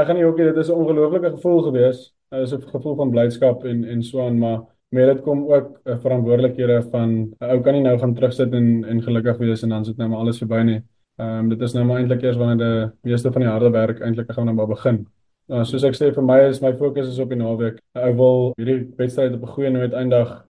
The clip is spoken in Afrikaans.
ek gaan nie ook dit is 'n ongelooflike gevoel gewees. Dit is 'n gevoel van blydskap en en so aan, maar met dit kom ook 'n verantwoordelikhede van 'n ou kan nie nou gaan terugsit en en gelukkig wees en dan sit nou maar alles verby nie. Ehm um, dit is nou maar eintlik eers wanneer die meeste van die harde werk eintlik gaan nou maar begin. Nou soos ek sê vir my is my fokus is op die naweek. Ek wil hierdie wedstryd op 'n goeie noot eindig